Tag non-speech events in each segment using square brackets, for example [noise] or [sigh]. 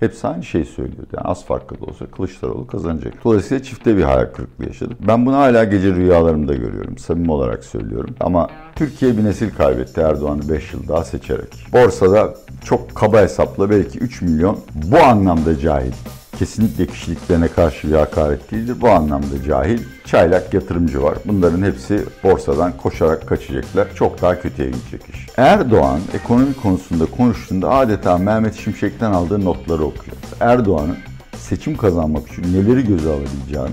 Hepsi aynı şeyi söylüyordu. Yani az farklı da olsa Kılıçdaroğlu kazanacak. Dolayısıyla çifte bir hayal kırıklığı yaşadık. Ben bunu hala gece rüyalarımda görüyorum. Samimi olarak söylüyorum. Ama Türkiye bir nesil kaybetti Erdoğan'ı 5 yıl daha seçerek. Borsada çok kaba hesapla belki 3 milyon bu anlamda cahil kesinlikle kişiliklerine karşı bir hakaret değildir. Bu anlamda cahil, çaylak yatırımcı var. Bunların hepsi borsadan koşarak kaçacaklar. Çok daha kötüye gidecek iş. Erdoğan ekonomi konusunda konuştuğunda adeta Mehmet Şimşek'ten aldığı notları okuyor. Erdoğan'ın seçim kazanmak için neleri göze alabileceğini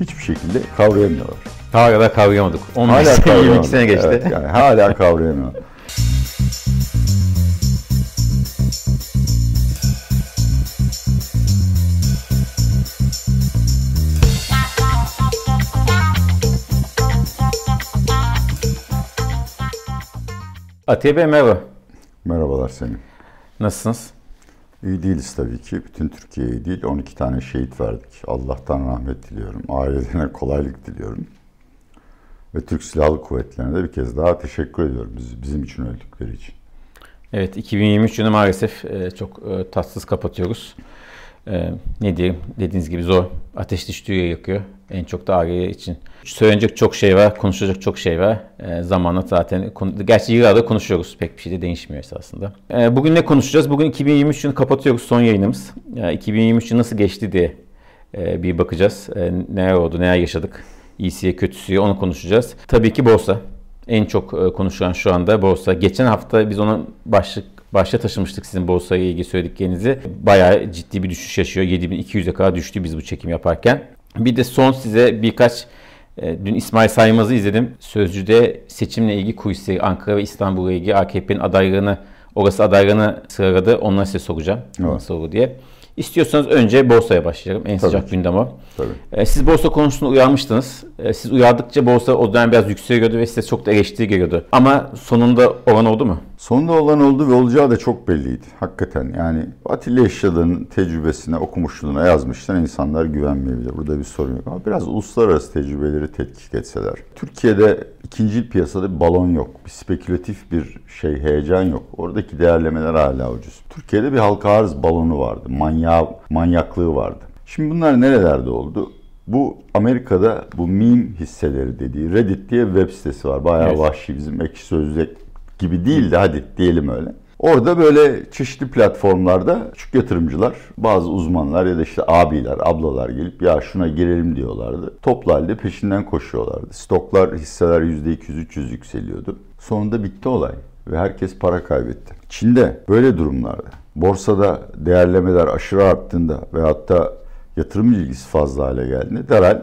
hiçbir şekilde kavrayamıyorlar. Hala kavrayamadık. 15 Hala [laughs] sene, 22 kavrayamadık. sene geçti. Evet, yani hala kavrayamıyorlar. Atiye Bey merhaba. Merhabalar senin. Nasılsınız? İyi değiliz tabii ki. Bütün Türkiye'ye değil 12 tane şehit verdik. Allah'tan rahmet diliyorum. Ailelerine [laughs] kolaylık diliyorum. Ve Türk Silahlı Kuvvetleri'ne de bir kez daha teşekkür ediyorum biz, bizim için öldükleri için. Evet 2023 yılı maalesef e, çok e, tatsız kapatıyoruz. E, ne diyeyim dediğiniz gibi zor. Ateş düştüğü yakıyor. En çok da aile için. Söylenecek çok şey var, konuşacak çok şey var. E, zamanla zaten, gerçi yıllardır konuşuyoruz. Pek bir şey de değişmiyor esasında. E, bugün ne konuşacağız? Bugün 2023 yılını kapatıyoruz son yayınımız. E, 2023 yılı nasıl geçti diye e, bir bakacağız. E, neler oldu, neler yaşadık. İyisiye kötüsüye onu konuşacağız. Tabii ki borsa. En çok e, konuşulan şu anda borsa. Geçen hafta biz onu başlık başta taşımıştık sizin borsaya ilgili söylediklerinizi. Bayağı ciddi bir düşüş yaşıyor. 7200'e kadar düştü biz bu çekim yaparken. Bir de son size birkaç e, Dün İsmail Saymaz'ı izledim. Sözcü'de seçimle ilgili kulisleri Ankara ve İstanbul'la ilgili AKP'nin adaylarını, orası adaylarını sıraladı. Onları size soracağım. Evet. Nasıl olur diye. İstiyorsanız önce borsaya başlayalım. En sıcak ki. gündem o. Tabii. E, Siz borsa konusunda uyarmıştınız. E, Siz uyardıkça borsa o dönem biraz yükseliyordu ve size çok da eleştiri geliyordu. Ama sonunda olan oldu mu? Sonunda olan oldu ve olacağı da çok belliydi. Hakikaten yani Atilla Eşyada'nın tecrübesine, okumuşluğuna yazmışlar. insanlar güvenmeyebilir. Burada bir sorun yok. Ama biraz uluslararası tecrübeleri tetkik etseler. Türkiye'de ikinci piyasada bir balon yok. Bir spekülatif bir şey, heyecan yok. Oradaki değerlemeler hala ucuz. Türkiye'de bir halka arz balonu vardı. Manya, manyaklığı vardı. Şimdi bunlar nerelerde oldu? Bu Amerika'da bu meme hisseleri dediği Reddit diye web sitesi var. Bayağı Evet. vahşi bizim ekşi sözlük gibi değil de hadi diyelim öyle. Orada böyle çeşitli platformlarda küçük yatırımcılar, bazı uzmanlar ya da işte abiler, ablalar gelip ya şuna girelim diyorlardı. Toplu halde peşinden koşuyorlardı. Stoklar, hisseler %200-300 yükseliyordu. Sonunda bitti olay ve herkes para kaybetti. Çin'de böyle durumlarda borsada değerlemeler aşırı arttığında ve hatta yatırım ilgisi fazla hale geldiğinde derhal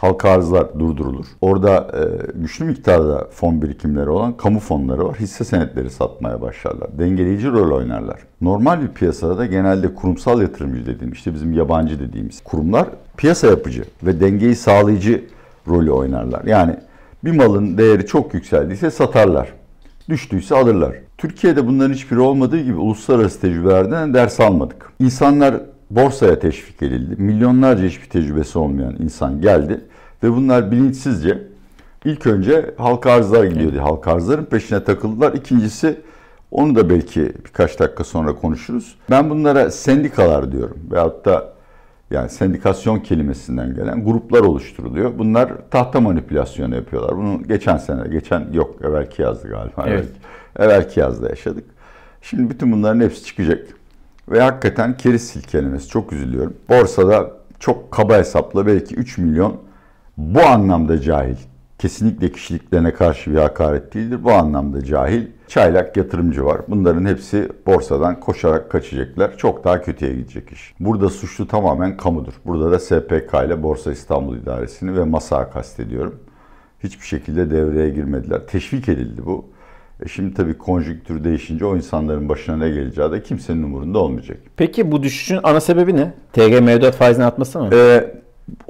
halka arzlar durdurulur. Orada e, güçlü miktarda fon birikimleri olan kamu fonları var. Hisse senetleri satmaya başlarlar. Dengeleyici rol oynarlar. Normal bir piyasada da genelde kurumsal yatırımcı dediğim işte bizim yabancı dediğimiz kurumlar piyasa yapıcı ve dengeyi sağlayıcı rolü oynarlar. Yani bir malın değeri çok yükseldiyse satarlar. Düştüyse alırlar. Türkiye'de bunların hiçbiri olmadığı gibi uluslararası tecrübelerden ders almadık. İnsanlar borsaya teşvik edildi. Milyonlarca hiçbir tecrübesi olmayan insan geldi ve bunlar bilinçsizce ilk önce halka arzlar gidiyordu. Halka arzların peşine takıldılar. İkincisi onu da belki birkaç dakika sonra konuşuruz. Ben bunlara sendikalar diyorum veyahut da yani sendikasyon kelimesinden gelen gruplar oluşturuluyor. Bunlar tahta manipülasyonu yapıyorlar. Bunu geçen sene, geçen yok evvelki yazdı galiba. Evet. Evvelki yazda yaşadık. Şimdi bütün bunların hepsi çıkacak. Ve hakikaten keriz silkelemesi çok üzülüyorum. Borsada çok kaba hesapla belki 3 milyon bu anlamda cahil. Kesinlikle kişiliklerine karşı bir hakaret değildir. Bu anlamda cahil, çaylak yatırımcı var. Bunların hepsi borsadan koşarak kaçacaklar. Çok daha kötüye gidecek iş. Burada suçlu tamamen kamudur. Burada da SPK ile Borsa İstanbul İdaresi'ni ve MASA'yı kastediyorum. Hiçbir şekilde devreye girmediler. Teşvik edildi bu. E şimdi tabii konjüktür değişince o insanların başına ne geleceği de kimsenin umurunda olmayacak. Peki bu düşüşün ana sebebi ne? TG mevduat faizinin artması mı? Ee,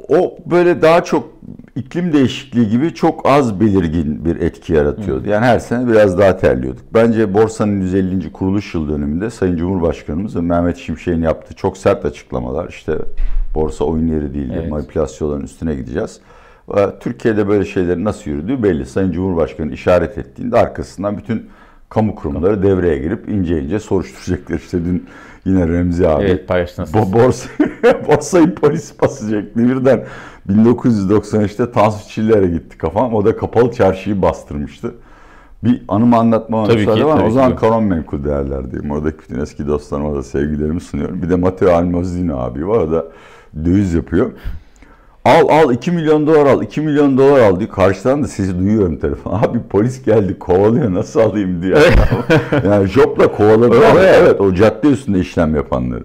o böyle daha çok iklim değişikliği gibi çok az belirgin bir etki yaratıyordu. Yani her sene biraz daha terliyorduk. Bence borsanın 150. kuruluş yıl dönümünde Sayın Cumhurbaşkanımız ve Mehmet Şimşek'in yaptığı çok sert açıklamalar işte borsa oyun yeri değildir, Evet. manipülasyonların üstüne gideceğiz. Ee, Türkiye'de böyle şeylerin nasıl yürüdüğü belli. Sayın Cumhurbaşkanı işaret ettiğinde arkasından bütün kamu kurumları devreye girip ince ince soruşturacaklar. İşte dün Yine Remzi abi. Evet. Bo borsa, [laughs] borsayı polis basacak. Birden 1993'te Tansu Çiller'e gitti kafam. O da kapalı çarşıyı bastırmıştı. Bir anımı anlatmama Tabii müsaade ki, var. O zaman kanon menkul değerlerdeyim. Oradaki bütün eski dostlarıma da sevgilerimi sunuyorum. Bir de Matteo Almozino abi var. O da döviz yapıyor. Al al 2 milyon dolar al 2 milyon dolar al diyor. Karşıdan da sesi duyuyorum telefon. [laughs] Abi polis geldi kovalıyor nasıl alayım diye. [laughs] yani jopla kovaladı. Ama evet o cadde üstünde işlem yapanları.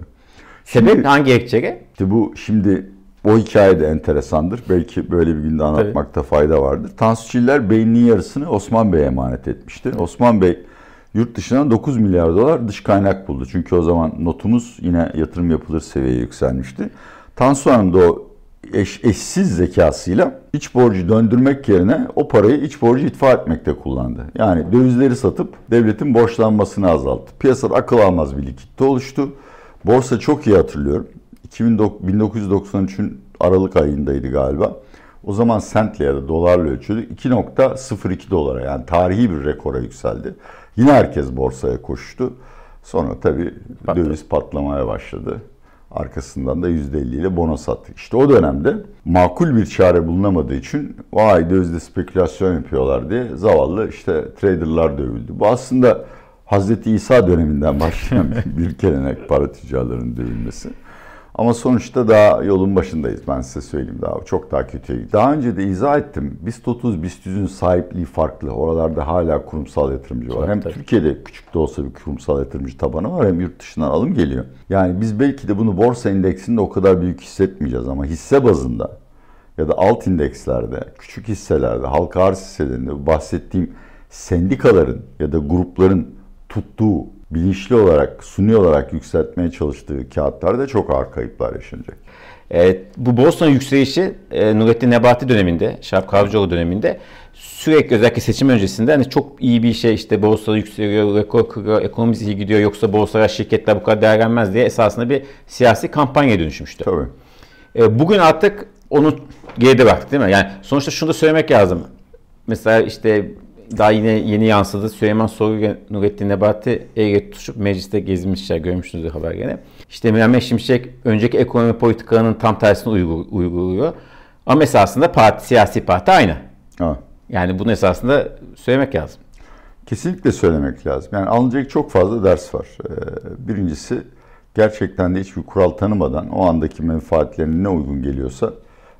Sebep hangi gerekçeye? İşte bu şimdi o hikaye de enteresandır. Belki böyle bir günde anlatmakta fayda vardır. Tansu Çiller beyninin yarısını Osman Bey'e emanet etmişti. Osman Bey yurt dışından 9 milyar dolar dış kaynak buldu. Çünkü o zaman notumuz yine yatırım yapılır seviyeye yükselmişti. Tansu Hanım da o eş, eşsiz zekasıyla iç borcu döndürmek yerine o parayı iç borcu itfa etmekte kullandı. Yani dövizleri satıp devletin borçlanmasını azalttı. Piyasada akıl almaz bir likitte oluştu. Borsa çok iyi hatırlıyorum. 1993'ün Aralık ayındaydı galiba. O zaman sentle ya da dolarla ölçüyorduk. 2.02 dolara yani tarihi bir rekora yükseldi. Yine herkes borsaya koştu. Sonra tabii Patladı. döviz patlamaya başladı. Arkasından da %50 ile bono sattı. İşte o dönemde makul bir çare bulunamadığı için vay dövizde spekülasyon yapıyorlar diye zavallı işte traderlar dövüldü. Bu aslında Hazreti İsa döneminden [laughs] başlayan bir gelenek para tüccarlarının dövülmesi. Ama sonuçta daha yolun başındayız ben size söyleyeyim daha çok daha kötüye. Daha önce de izah ettim. BIST 30, BIST 100'ün sahipliği farklı. Oralarda hala kurumsal yatırımcı var. Tabii, hem tabii. Türkiye'de küçük de olsa bir kurumsal yatırımcı tabanı var hem yurt dışından alım geliyor. Yani biz belki de bunu borsa endeksinde o kadar büyük hissetmeyeceğiz ama hisse bazında ya da alt indekslerde, küçük hisselerde, halka arz hisselerinde bahsettiğim sendikaların ya da grupların tuttuğu, bilinçli olarak, suni olarak yükseltmeye çalıştığı kağıtlarda çok ağır kayıplar yaşanacak. Evet, bu borsanın yükselişi e, Nurettin Nebati döneminde, Şarap Kavcıoğlu döneminde sürekli özellikle seçim öncesinde hani çok iyi bir şey işte borsa yükseliyor, rekor kırıyor, ekonomimiz iyi gidiyor yoksa borsalar şirketler bu kadar değerlenmez diye esasında bir siyasi kampanya dönüşmüştü. Tabii. E, bugün artık onu geride bıraktık değil mi? Yani sonuçta şunu da söylemek lazım. Mesela işte daha yine yeni yansıdı. Süleyman Soylu ve Nurettin Nebati el tutuşup mecliste gezmişler. Görmüşsünüzdür haber gene. İşte Mehmet Şimşek önceki ekonomi politikalarının tam tersini uygu- uyguluyor. Ama esasında parti, siyasi parti aynı. Ha. Yani bunu esasında söylemek lazım. Kesinlikle söylemek lazım. Yani alınacak çok fazla ders var. Ee, Birincisi gerçekten de hiçbir kural tanımadan o andaki menfaatlerine ne uygun geliyorsa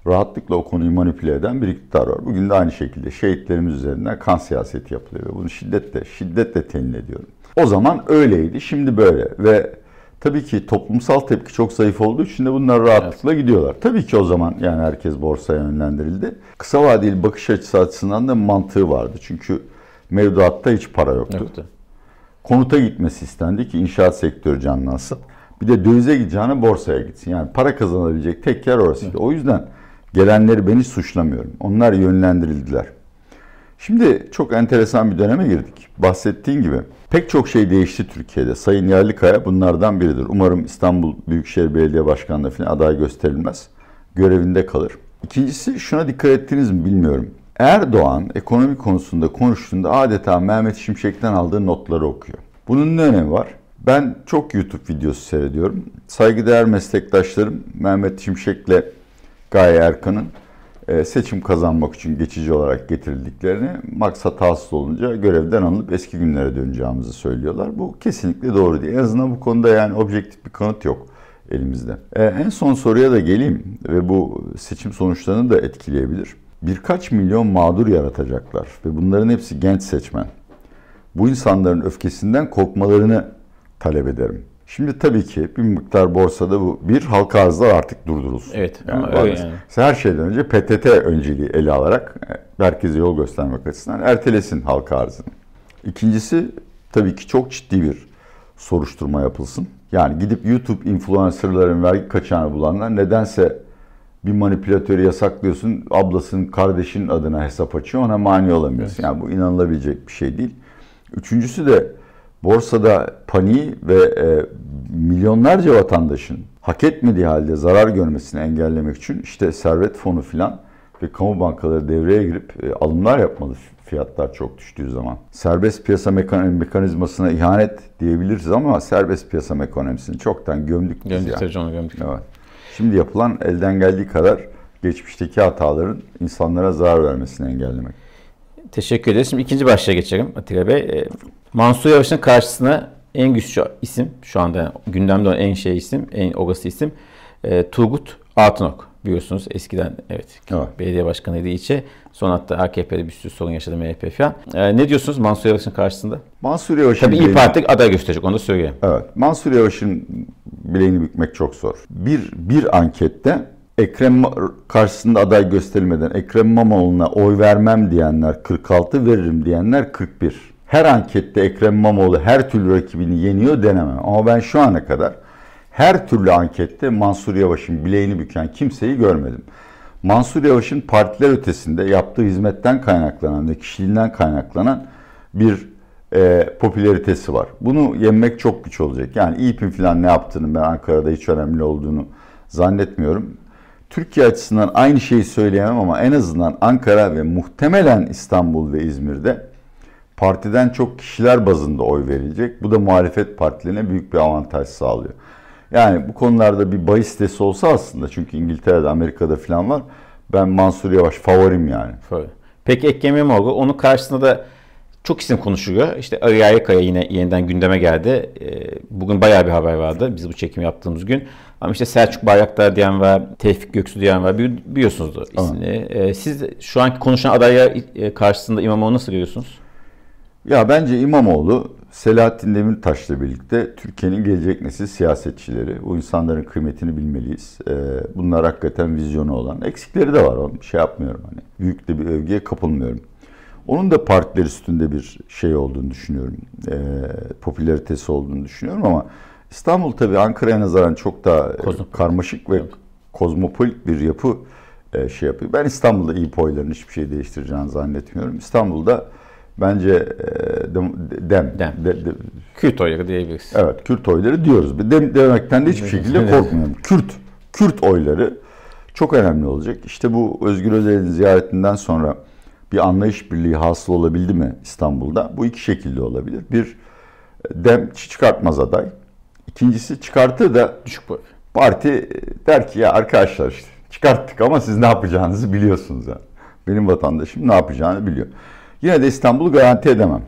rahatlıkla o konuyu manipüle eden bir iktidar var. Bugün de aynı şekilde şehitlerimiz üzerinden kan siyaseti yapılıyor ve bunu şiddetle, şiddetle temin ediyorum. O zaman öyleydi, şimdi böyle ve tabii ki toplumsal tepki çok zayıf olduğu için de bunlar rahatlıkla gidiyorlar. Tabii ki o zaman yani herkes borsaya yönlendirildi. Kısa vadeli bakış açısı açısından da mantığı vardı. Çünkü mevduatta hiç para yoktu. Yoktu. Konuta gitmesi istendi ki inşaat sektörü canlansın. Bir de dövize gideceğine borsaya gitsin. Yani para kazanabilecek tek yer orasıydı. O yüzden gelenleri ben hiç suçlamıyorum. Onlar yönlendirildiler. Şimdi çok enteresan bir döneme girdik. Bahsettiğin gibi pek çok şey değişti Türkiye'de. Sayın Yerlikaya bunlardan biridir. Umarım İstanbul Büyükşehir Belediye Başkanlığı falan aday gösterilmez. Görevinde kalır. İkincisi şuna dikkat ettiniz mi bilmiyorum. Erdoğan ekonomi konusunda konuştuğunda adeta Mehmet Şimşek'ten aldığı notları okuyor. Bunun ne önemi var? Ben çok YouTube videosu seyrediyorum. Saygıdeğer meslektaşlarım Mehmet Şimşek'le Gaye Erkan'ın e, seçim kazanmak için geçici olarak getirildiklerini maksat hasıl olunca görevden alınıp eski günlere döneceğimizi söylüyorlar. Bu kesinlikle doğru değil. En azından bu konuda yani objektif bir kanıt yok elimizde. E, en son soruya da geleyim ve bu seçim sonuçlarını da etkileyebilir. Birkaç milyon mağdur yaratacaklar ve bunların hepsi genç seçmen. Bu insanların öfkesinden korkmalarını talep ederim. Şimdi tabii ki bir miktar borsada bu bir halka arzlar artık durdurulsun. Evet, Yani, ama öyle yani. her şeyden önce PTT önceliği ele alarak e, herkese yol göstermek açısından ertelesin halka arzını. İkincisi tabii ki çok ciddi bir soruşturma yapılsın. Yani gidip YouTube influencerların vergi kaçağını bulanlar nedense bir manipülatörü yasaklıyorsun, ablasının, kardeşinin adına hesap açıyor, ona mani olamıyorsun. Yani bu inanılabilecek bir şey değil. Üçüncüsü de borsada paniği ve e, milyonlarca vatandaşın hak etmediği halde zarar görmesini engellemek için işte servet fonu filan ve kamu bankaları devreye girip e, alımlar yapmalı fiyatlar çok düştüğü zaman. Serbest piyasa mekan mekanizmasına ihanet diyebiliriz ama serbest piyasa ekonomisini çoktan gömdük biz Gömdük yani. yani. gömdük. Evet. Şimdi yapılan elden geldiği kadar geçmişteki hataların insanlara zarar vermesini engellemek. Teşekkür ederiz. Şimdi ikinci başlığa geçelim Atilla Bey. Ee, Mansur Yavaş'ın karşısına en güçlü isim, şu anda gündemde olan en şey isim, en olası isim e, Turgut Altınok. Biliyorsunuz eskiden evet, Evet. belediye başkanıydı ilçe. Son hatta AKP'de bir sürü sorun yaşadı MHP falan. E, ne diyorsunuz Mansur Yavaş'ın karşısında? Mansur Yavaş'ın Tabii İYİ Parti aday gösterecek onu da söyleyeyim. Evet. Mansur Yavaş'ın bileğini bükmek çok zor. Bir, bir ankette Ekrem karşısında aday gösterilmeden Ekrem İmamoğlu'na oy vermem diyenler 46, veririm diyenler 41. Her ankette Ekrem İmamoğlu her türlü rakibini yeniyor denemem. Ama ben şu ana kadar her türlü ankette Mansur Yavaş'ın bileğini büken kimseyi görmedim. Mansur Yavaş'ın partiler ötesinde yaptığı hizmetten kaynaklanan ve kişiliğinden kaynaklanan bir e, popülaritesi var. Bunu yenmek çok güç olacak. Yani İYİP'in falan ne yaptığını ben Ankara'da hiç önemli olduğunu zannetmiyorum. Türkiye açısından aynı şeyi söyleyemem ama en azından Ankara ve muhtemelen İstanbul ve İzmir'de partiden çok kişiler bazında oy verilecek. Bu da muhalefet partilerine büyük bir avantaj sağlıyor. Yani bu konularda bir bahis sitesi olsa aslında çünkü İngiltere'de, Amerika'da falan var. Ben Mansur Yavaş favorim yani. Peki Ekrem İmamoğlu onun karşısında da çok isim konuşuluyor. İşte Ali Yerlikaya yine yeniden gündeme geldi. Ee, Bugün bayağı bir haber vardı biz bu çekimi yaptığımız gün. Ama işte Selçuk Bayraktar diyen var, Tevfik Göksu diyen var. Bili- Biliyorsunuz ismini. Ee, Siz şu anki konuşan adaya e, karşısında İmamoğlu nasıl görüyorsunuz? Ya bence İmamoğlu Selahattin Demirtaş'la birlikte Türkiye'nin gelecek nesil siyasetçileri. Bu insanların kıymetini bilmeliyiz. Ee, bunlar hakikaten vizyonu olan. Eksikleri de var. Onu şey yapmıyorum hani. Büyük de bir övgüye kapılmıyorum. Onun da partiler üstünde bir şey olduğunu düşünüyorum. Ee, popülaritesi olduğunu düşünüyorum ama İstanbul tabii Ankara'ya nazaran çok daha e, Kozmopolit. karmaşık ve kozmopolit bir yapı e, şey yapıyor. Ben İstanbul'da iyi oyların hiçbir şey değiştireceğini zannetmiyorum. İstanbul'da bence e, dem, dem, de- de- Kürt oyları diyebiliriz. evet Kürt oyları diyoruz. Dem demekten de hiçbir şekilde korkmuyorum. Kürt Kürt oyları çok önemli olacak. İşte bu Özgür Özel'in ziyaretinden sonra bir anlayış birliği hasıl olabildi mi İstanbul'da? Bu iki şekilde olabilir. Bir dem çıkartmaz aday. İkincisi çıkartır da Düşük boy. Parti der ki ya arkadaşlar işte çıkarttık ama siz ne yapacağınızı biliyorsunuz yani. Benim vatandaşım ne yapacağını biliyor. Yine de İstanbul'u garanti edemem.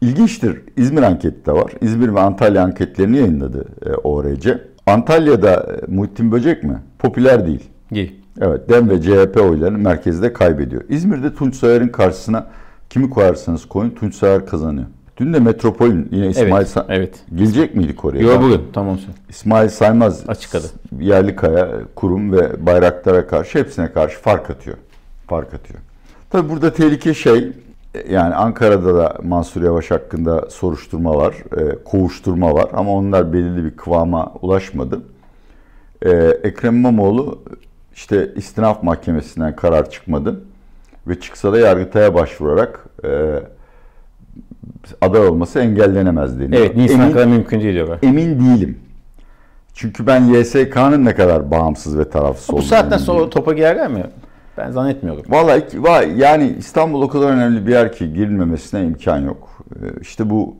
İlginçtir. İzmir anketi de var. İzmir ve Antalya anketlerini yayınladı e, ORC. Antalya'da e, Muhittin Böcek mi? Popüler değil. İyi. Evet DEM ve CHP oylarını merkezde kaybediyor. İzmir'de Tunç Soyer'in karşısına kimi koyarsanız koyun Tunç Soyer kazanıyor. Dün de Metropol'ün yine İsmail Evet, Sa- evet. gelecek miydik oraya? Yo bugün tamam. İsmail Saymaz Açık adı. Yerlikaya, kurum ve bayraklara karşı hepsine karşı fark atıyor. Fark atıyor. Tabi burada tehlike şey yani Ankara'da da Mansur Yavaş hakkında soruşturma var, e, kovuşturma var ama onlar belirli bir kıvama ulaşmadı. E, Ekrem İmamoğlu işte istinaf mahkemesinden karar çıkmadı ve çıksa da Yargıtay'a başvurarak e, aday olması engellenemez deniyor. Evet Nisan Emin- kadar mümkün değil diyorlar. emin değilim. Çünkü ben YSK'nın ne kadar bağımsız ve tarafsız Bu olduğunu saatten emin sonra topa girerler mi? Ben zannetmiyorum. Vallahi iki- va- yani İstanbul o kadar önemli bir yer ki girilmemesine imkan yok. Ee, İşte bu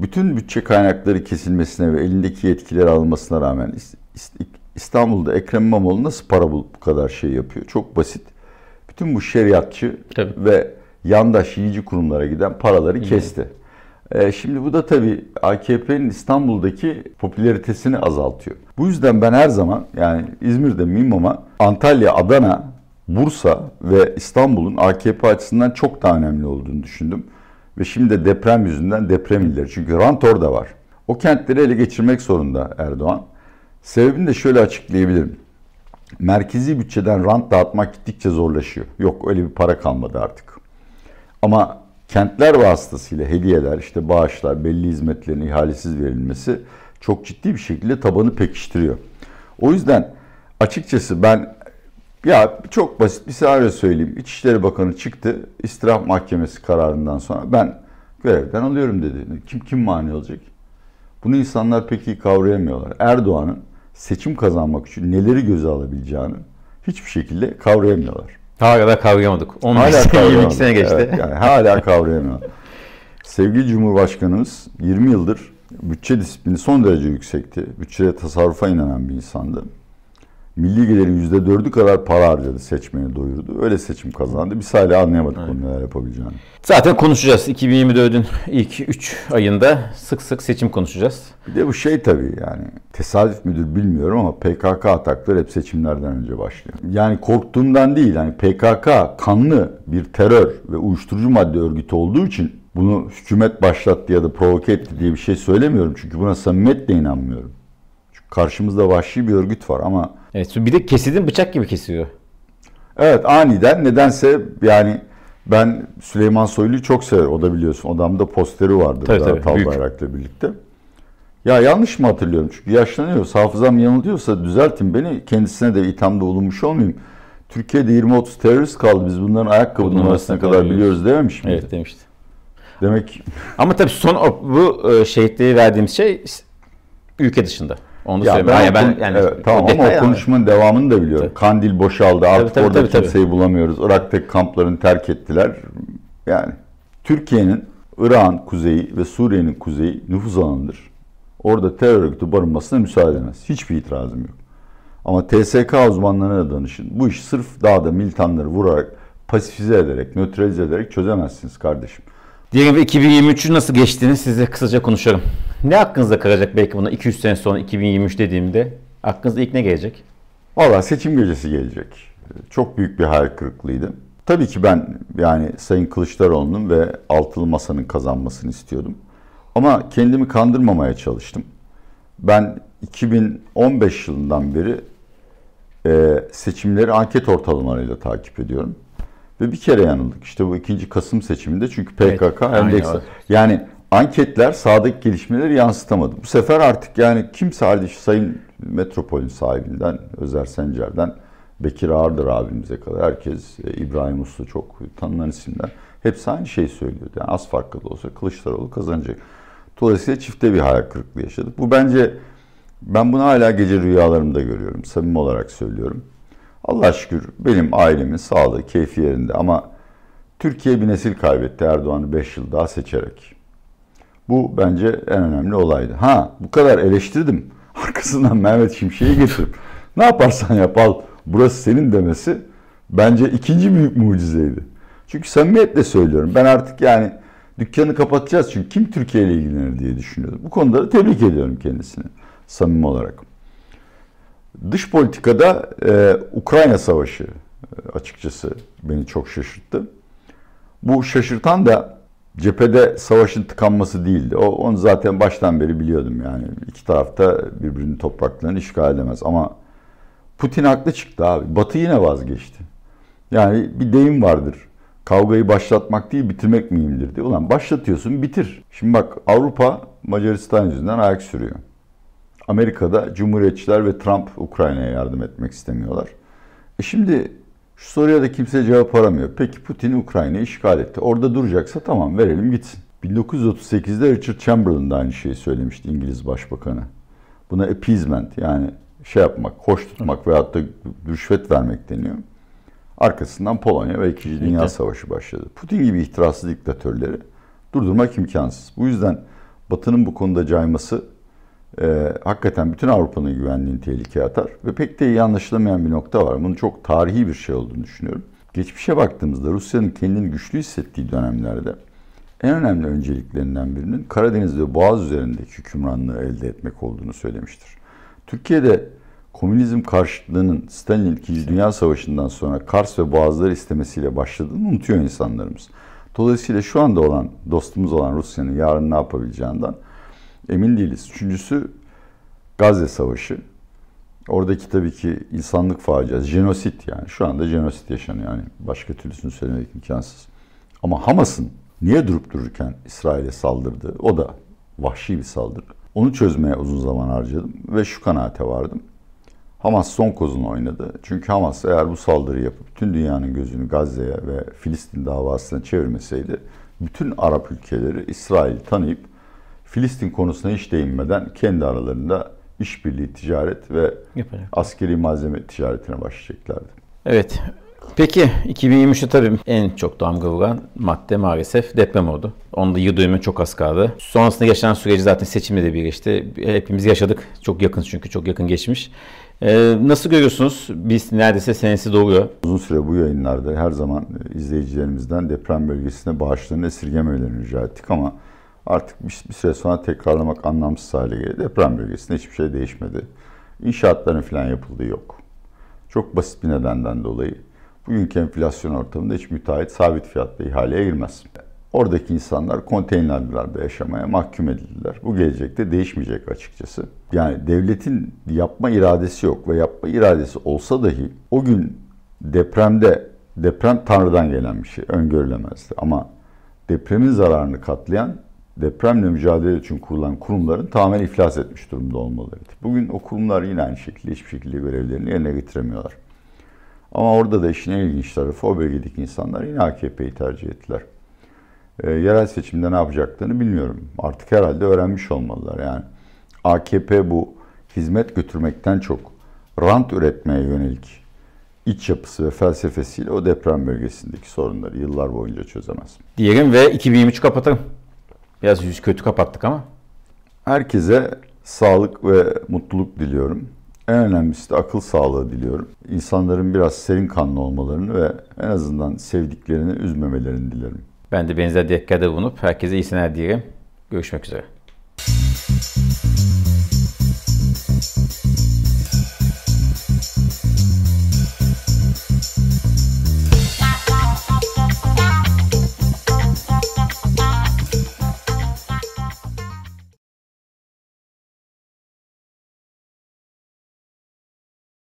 bütün bütçe kaynakları kesilmesine ve elindeki yetkileri alınmasına rağmen İs- İs- İstanbul'da Ekrem İmamoğlu nasıl para bulup bu kadar şey yapıyor? Çok basit. Bütün bu şeriatçı Tabii. ve yandaş yiyici kurumlara giden paraları kesti. Ee, şimdi bu da tabii AKP'nin İstanbul'daki popülaritesini azaltıyor. Bu yüzden ben her zaman yani İzmir'de miyim ama Antalya, Adana, Bursa ve İstanbul'un AKP açısından çok daha önemli olduğunu düşündüm. Ve şimdi de deprem yüzünden deprem illeri. Çünkü rant orada var. O kentleri ele geçirmek zorunda Erdoğan. Sebebini de şöyle açıklayabilirim. Merkezi bütçeden rant dağıtmak gittikçe zorlaşıyor. Yok öyle bir para kalmadı artık. Ama kentler vasıtasıyla hediyeler, işte bağışlar, belli hizmetlerin ihalesiz verilmesi çok ciddi bir şekilde tabanı pekiştiriyor. O yüzden açıkçası ben ya çok basit bir senaryo söyleyeyim. İçişleri Bakanı çıktı istiraf mahkemesi kararından sonra ben görevden alıyorum dedi. Kim kim mani olacak? Bunu insanlar pek iyi kavrayamıyorlar. Erdoğan'ın seçim kazanmak için neleri göze alabileceğini hiçbir şekilde kavrayamıyorlar. Hala kavrayamadık. 15 Hala sene, 22 kavrayamadık. sene geçti. Evet, yani hala kavrayamıyor. Sevgili Cumhurbaşkanımız 20 yıldır bütçe disiplini son derece yüksekti. Bütçeye tasarrufa inanan bir insandı. Milli gelirin %4'ü kadar para harcadı, seçmeni doyurdu. Öyle seçim kazandı. Biz hala anlayamadık bunu neler yapabileceğini. Zaten konuşacağız. 2024'ün ilk 3 ayında sık sık seçim konuşacağız. Bir de bu şey tabii yani tesadüf müdür bilmiyorum ama PKK atakları hep seçimlerden önce başlıyor. Yani korktuğumdan değil yani PKK kanlı bir terör ve uyuşturucu madde örgütü olduğu için bunu hükümet başlattı ya da provoke etti diye bir şey söylemiyorum. Çünkü buna samimiyetle inanmıyorum. Karşımızda vahşi bir örgüt var ama Evet, bir de kesildiğin bıçak gibi kesiyor. Evet aniden nedense yani ben Süleyman Soylu'yu çok severim. O da biliyorsun odamda posteri vardı. Tabii, tabii, Tal büyük. Bayrak'la birlikte. Ya yanlış mı hatırlıyorum? Çünkü yaşlanıyor. Hafızam yanılıyorsa düzeltin beni. Kendisine de ithamda bulunmuş olmayayım. Türkiye'de 20-30 terörist kaldı. Biz bunların ayakkabı Bunun numarasına kadar kadar biliyoruz dememiş miydi? Evet demişti. Demek Ama tabii son bu e, şehitliği verdiğimiz şey ülke dışında. Onu ya söyleyeyim. ben, Yani ben yani evet, tamam o ama o konuşmanın devamını da biliyorum. Tabii. Kandil boşaldı. Artık tabii, orada tabii, tabii. kimseyi bulamıyoruz. Irak'taki kamplarını terk ettiler. Yani Türkiye'nin Irak'ın kuzeyi ve Suriye'nin kuzeyi nüfuz alanıdır. Orada terör örgütü barınmasına müsaade edemez. Hiçbir itirazım yok. Ama TSK uzmanlarına da danışın. Bu iş sırf dağda militanları vurarak, pasifize ederek, nötralize ederek çözemezsiniz kardeşim. Diyelim ve 2023'ün nasıl geçtiğini size kısaca konuşalım. Ne aklınızda kalacak belki buna 200 sene sonra 2023 dediğimde? Aklınızda ilk ne gelecek? Valla seçim gecesi gelecek. Çok büyük bir hayal kırıklığıydı. Tabii ki ben yani Sayın Kılıçdaroğlu'nun ve Altılı Masa'nın kazanmasını istiyordum. Ama kendimi kandırmamaya çalıştım. Ben 2015 yılından beri e, seçimleri anket ortalamalarıyla takip ediyorum. Ve bir kere yanıldık. İşte bu ikinci Kasım seçiminde çünkü PKK Evet, endeks. Yani anketler sahadaki gelişmeleri yansıtamadı. Bu sefer artık yani kimse şu Sayın Metropol'ün sahibinden, Özer Sencer'den, Bekir Ağırdır abimize kadar herkes, e, İbrahim Uslu çok tanınan isimler. Hepsi aynı şeyi söylüyordu. Yani az farklı da olsa Kılıçdaroğlu kazanacak. Dolayısıyla çifte bir hayal kırıklığı yaşadık. Bu bence ben bunu hala gece rüyalarımda görüyorum. Samimi olarak söylüyorum. Allah şükür benim ailemin sağlığı, keyfi yerinde ama Türkiye bir nesil kaybetti Erdoğan'ı 5 yıl daha seçerek. Bu bence en önemli olaydı. Ha bu kadar eleştirdim. [laughs] Arkasından Mehmet Şimşek'i getirip ne yaparsan yap al burası senin demesi bence ikinci büyük mucizeydi. Çünkü samimiyetle söylüyorum. Ben artık yani dükkanı kapatacağız çünkü kim Türkiye ile ilgilenir diye düşünüyordum. Bu konuda da tebrik ediyorum kendisini samimi olarak. Dış politikada e, Ukrayna Savaşı e, açıkçası beni çok şaşırttı. Bu şaşırtan da cephede savaşın tıkanması değildi. O, onu zaten baştan beri biliyordum yani. İki tarafta birbirinin topraklarını işgal edemez. Ama Putin haklı çıktı abi. Batı yine vazgeçti. Yani bir deyim vardır. Kavgayı başlatmak değil bitirmek mühimdir diye. Ulan başlatıyorsun bitir. Şimdi bak Avrupa Macaristan yüzünden ayak sürüyor. Amerika'da Cumhuriyetçiler ve Trump Ukrayna'ya yardım etmek istemiyorlar. E şimdi şu soruya da kimse cevap aramıyor. Peki Putin Ukrayna'yı işgal etti. Orada duracaksa tamam verelim gitsin. 1938'de Richard Chamberlain da aynı şeyi söylemişti İngiliz Başbakanı. Buna appeasement yani şey yapmak, hoş tutmak veyahut da rüşvet vermek deniyor. Arkasından Polonya ve İkinci Dünya. Savaşı başladı. Putin gibi ihtiraslı diktatörleri durdurmak imkansız. Bu yüzden Batı'nın bu konuda cayması e, hakikaten bütün Avrupa'nın güvenliğini tehlikeye atar. Ve pek de iyi anlaşılamayan bir nokta var. Bunun çok tarihi bir şey olduğunu düşünüyorum. Geçmişe baktığımızda Rusya'nın kendini güçlü hissettiği dönemlerde en önemli önceliklerinden birinin Karadeniz ve Boğaz üzerindeki hükümranlığı elde etmek olduğunu söylemiştir. Türkiye'de komünizm karşıtlığının Stalin'in 2. Dünya Savaşı'ndan sonra Kars ve Boğazları istemesiyle başladığını unutuyor insanlarımız. Dolayısıyla şu anda olan dostumuz olan Rusya'nın yarın ne yapabileceğinden emin değiliz. Üçüncüsü Gazze Savaşı. Oradaki tabii ki insanlık faciası, jenosit yani. Şu anda jenosit yaşanıyor yani. Başka türlüsünü söylemek imkansız. Ama Hamas'ın niye durup dururken İsrail'e saldırdığı, o da vahşi bir saldırı. Onu çözmeye uzun zaman harcadım ve şu kanaate vardım. Hamas son kozunu oynadı. Çünkü Hamas eğer bu saldırıyı yapıp bütün dünyanın gözünü Gazze'ye ve Filistin davasına çevirmeseydi bütün Arap ülkeleri İsrail'i tanıyıp Filistin konusuna hiç değinmeden kendi aralarında işbirliği, ticaret ve Yapacak. askeri malzeme ticaretine başlayacaklardı. Evet. Peki 2023'te tabii en çok damga vuran madde maalesef deprem oldu. Onda yıl çok az kaldı. Sonrasında yaşanan süreci zaten seçimle de birleşti. Hepimiz yaşadık. Çok yakın çünkü çok yakın geçmiş. Ee, nasıl görüyorsunuz? Biz neredeyse senesi doluyor. Uzun süre bu yayınlarda her zaman izleyicilerimizden deprem bölgesine bağışlarını esirgemelerini rica ettik ama artık bir, bir süre sonra tekrarlamak anlamsız hale geldi. Deprem bölgesinde hiçbir şey değişmedi. İnşaatların falan yapıldığı yok. Çok basit bir nedenden dolayı bugünkü enflasyon ortamında hiç müteahhit sabit fiyatla ihaleye girmez. Oradaki insanlar konteynerlerde yaşamaya mahkum edildiler. Bu gelecekte değişmeyecek açıkçası. Yani devletin yapma iradesi yok ve yapma iradesi olsa dahi o gün depremde deprem Tanrı'dan gelen bir şey öngörülemezdi. Ama depremin zararını katlayan depremle mücadele için kurulan kurumların tamamen iflas etmiş durumda olmalarıydı. Bugün o kurumlar yine aynı şekilde hiçbir şekilde görevlerini yerine getiremiyorlar. Ama orada da işin en ilginç tarafı o bölgedeki insanlar yine AKP'yi tercih ettiler. E, yerel seçimde ne yapacaklarını bilmiyorum. Artık herhalde öğrenmiş olmalılar. Yani AKP bu hizmet götürmekten çok rant üretmeye yönelik iç yapısı ve felsefesiyle o deprem bölgesindeki sorunları yıllar boyunca çözemez. Diyelim ve 2023 kapatalım. Biraz yüz kötü kapattık ama. Herkese sağlık ve mutluluk diliyorum. En önemlisi de akıl sağlığı diliyorum. İnsanların biraz serin kanlı olmalarını ve en azından sevdiklerini üzmemelerini dilerim. Ben de benzer dileklerde bulunup herkese iyi seneler dilerim. Görüşmek üzere.